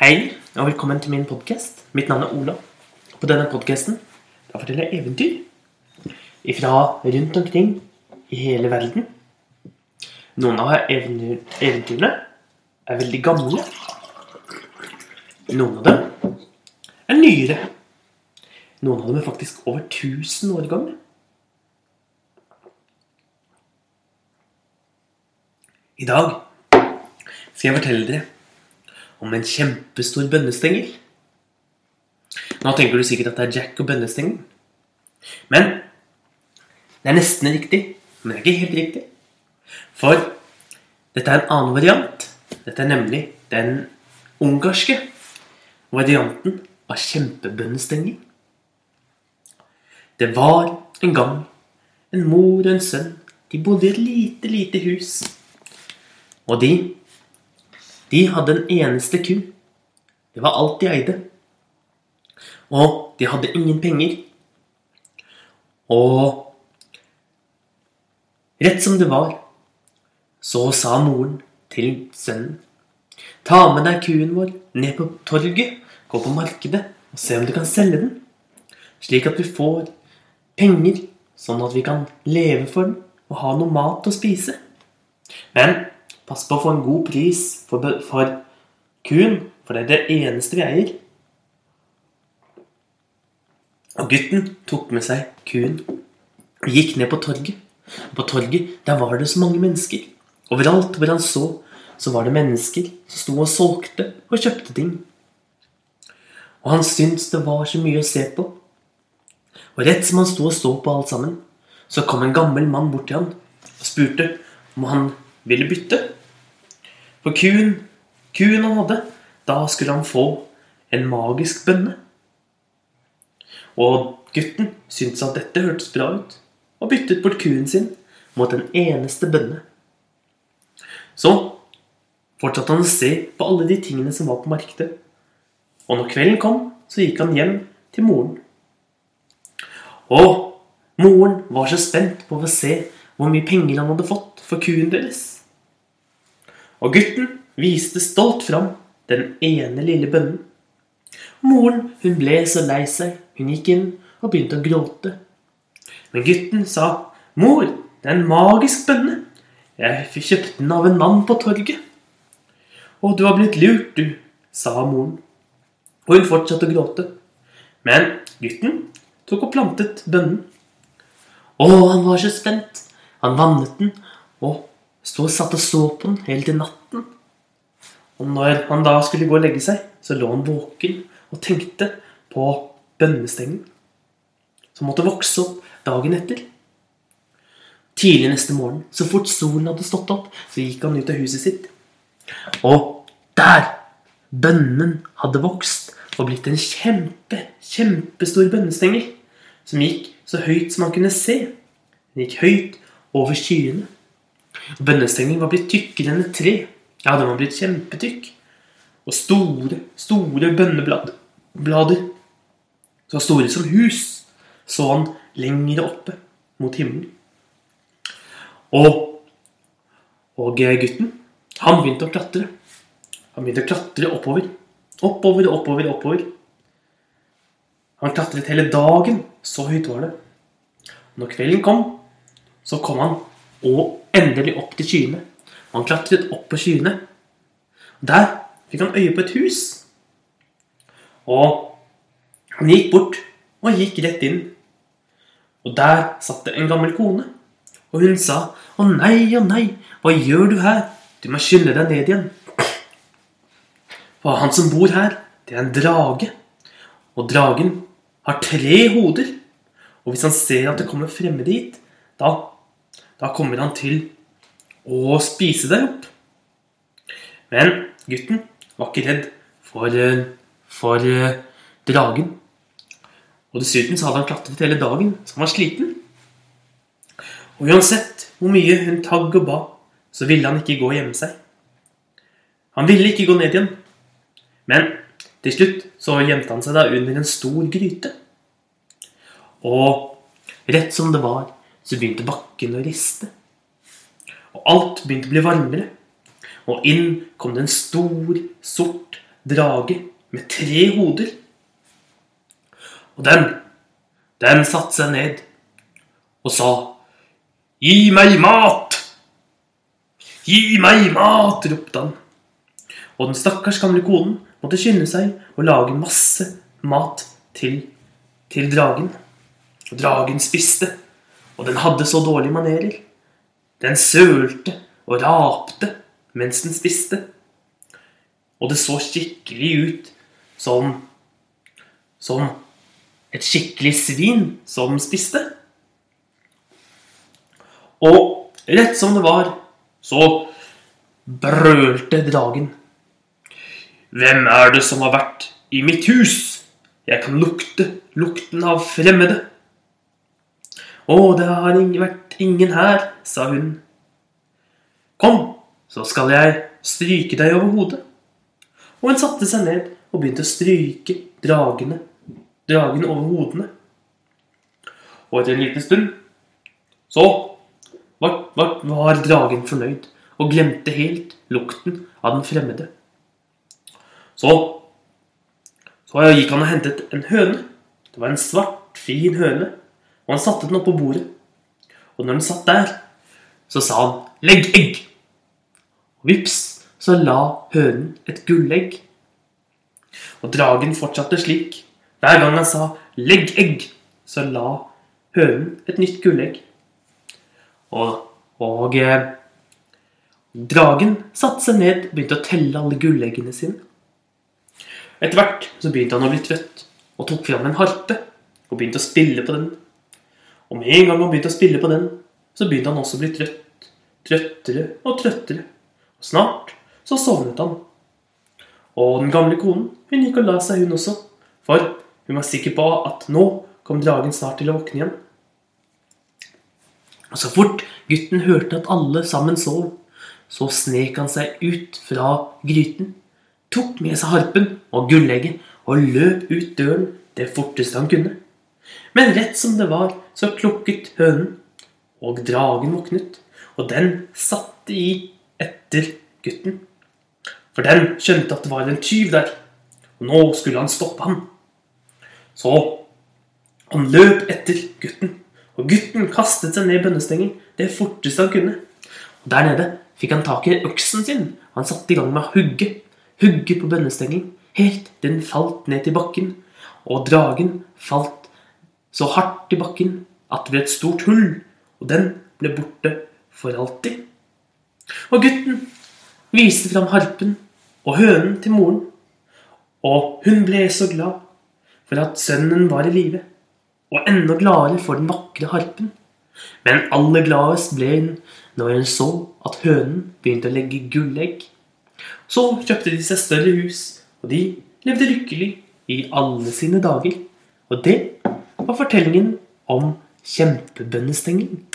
Hei, og velkommen til min podkast. Mitt navn er Ola. På denne podkasten forteller jeg eventyr fra rundt omkring i hele verden. Noen av eventyrene er veldig gamle. Noen av dem er nyere. Noen av dem er faktisk over 1000 år gamle. I dag skal jeg fortelle dere om en kjempestor bønnestengel. Nå tenker du sikkert at det er Jack og bønnestengelen. Men det er nesten riktig, men det er ikke helt riktig. For dette er en annen variant. Dette er nemlig den ungarske varianten av kjempebønnestengel. Det var en gang en mor og en sønn. De bodde i et lite, lite hus. Og de de hadde en eneste ku. Det var alt de eide. Og de hadde ingen penger. Og rett som det var, så sa moren til sønnen Ta med deg kuen vår ned på torget, gå på markedet og se om du kan selge den. Slik at vi får penger, sånn at vi kan leve for den og ha noe mat å spise. Men Pass på å få en god pris for, for kuen, for det er det eneste vi eier. Og gutten tok med seg kuen og gikk ned på torget. På torget der var det så mange mennesker. Overalt hvor han så, så var det mennesker som sto og solgte og kjøpte ting. Og han syntes det var så mye å se på. Og rett som han sto og så på alt sammen, så kom en gammel mann bort til han og spurte om han ville bytte. For kuen, kuen han hadde, da skulle han få en magisk bønne. Og gutten syntes at dette hørtes bra ut, og byttet bort kuen sin mot en eneste bønne. Så fortsatte han å se på alle de tingene som var på markedet. Og når kvelden kom, så gikk han hjem til moren. Og moren var så spent på å se hvor mye penger han hadde fått for kuen deres. Og gutten viste stolt fram den ene lille bønnen. Moren hun ble så lei seg. Hun gikk inn og begynte å gråte. Men gutten sa, 'Mor, det er en magisk bønne. Jeg kjøpte den av en mann på torget.' 'Å, du har blitt lurt, du', sa moren. Og hun fortsatte å gråte. Men gutten tok og plantet bønnen. Å, han var så spent. Han vannet den og Sto og satt og så på den helt til natten. Og når han da skulle gå og legge seg, så lå han våken og tenkte på bønnestengen som måtte vokse opp dagen etter. Tidlig neste morgen, så fort solen hadde stått opp, så gikk han ut av huset sitt. Og der! Bønnen hadde vokst og blitt en kjempe, kjempestor bønnestengel som gikk så høyt som han kunne se. Den gikk høyt over skyene. Bønnestengelen var blitt tykkere enn et tre. Ja, den var blitt kjempetykk. Og store, store bønneblader, så store som hus, så han lengre oppe mot himmelen. Og, og gutten, han begynte å klatre. Han begynte å klatre oppover. Oppover, oppover, oppover. Han klatret hele dagen. Så høyt var det. Når kvelden kom, så kom han og endelig opp til skyene. Han klatret opp på skyene. Der fikk han øye på et hus. Og han gikk bort og gikk rett inn. Og der satt det en gammel kone. Og hun sa, 'Å nei, å nei, hva gjør du her? Du må skynde deg ned igjen.' For han som bor her, det er en drage. Og dragen har tre hoder. Og hvis han ser at det kommer fremmede hit, da da kommer han til å spise deg opp. Men gutten var ikke redd for, eh, for eh, dragen. Og dessuten så hadde han klatret hele dagen, så han var sliten. Og uansett hvor mye hun tagg og ba, så ville han ikke gå og gjemme seg. Han ville ikke gå ned igjen. Men til slutt så gjemte han seg da under en stor gryte. Og rett som det var, så begynte bakken å riste. Og alt begynte å bli varmere. Og inn kom det en stor, sort drage med tre hoder. Og den, den satte seg ned og sa Gi meg mat! Gi meg mat! ropte han. Og den stakkars gamle konen måtte skynde seg og lage masse mat til, til dragen. Og dragen spiste, og den hadde så dårlige manerer. Den sølte og rapte mens den spiste. Og det så skikkelig ut som Som et skikkelig svin som spiste. Og rett som det var, så brølte dragen. Hvem er det som har vært i mitt hus? Jeg kan lukte lukten av fremmede. Å, det har vært ingen her, sa hun. Kom, så skal jeg stryke deg over hodet. Og hun satte seg ned og begynte å stryke dragene, dragene over hodene. Og etter en liten stund så var, var, var dragen fornøyd og glemte helt lukten av den fremmede. Så, så gikk han og hentet en høne. Det var en svart, fin høne. Og han satte den oppå på bordet. Og når den satt der, så sa han 'legg egg'. Og vips, så la hønen et gullegg. Og dragen fortsatte slik. Hver gang han sa 'legg egg', så la hønen et nytt gullegg. Og, og eh, dragen satte seg ned og begynte å telle alle gulleggene sine. Etter hvert så begynte han å bli trøtt og tok fram en harpe og begynte å spille på den. Og med en gang han begynte å spille på den, så begynte han også å bli trøtt. Trøttere og trøttere. Og snart så sovnet han. Og den gamle konen hun gikk og la seg, hun også. For hun var sikker på at nå kom dragen snart til å våkne igjen. Og så fort gutten hørte at alle sammen sov, så snek han seg ut fra gryten, tok med seg harpen og gullegget og løp ut døren det forteste han kunne. Men rett som det var, så klukket hønen, og dragen våknet, og den satte i etter gutten. For den skjønte at det var en tyv der, og nå skulle han stoppe ham. Så han løp etter gutten, og gutten kastet seg ned bønnestengen det forteste han kunne. Og Der nede fikk han tak i øksen sin. Han satte i gang med å hugge, hugge på bønnestengen, helt til den falt ned til bakken. Og dragen falt så hardt i bakken at det ble et stort hull, og den ble borte for alltid. Og gutten viste fram harpen og hønen til moren, og hun ble så glad for at sønnen var i live, og enda gladere for den vakre harpen. Men aller gladest ble hun når hun så at hønen begynte å legge gullegg. Så kjøpte de seg større hus, og de levde lykkelig i alle sine dager. Og det var fortellingen om kjempebønnestengelen.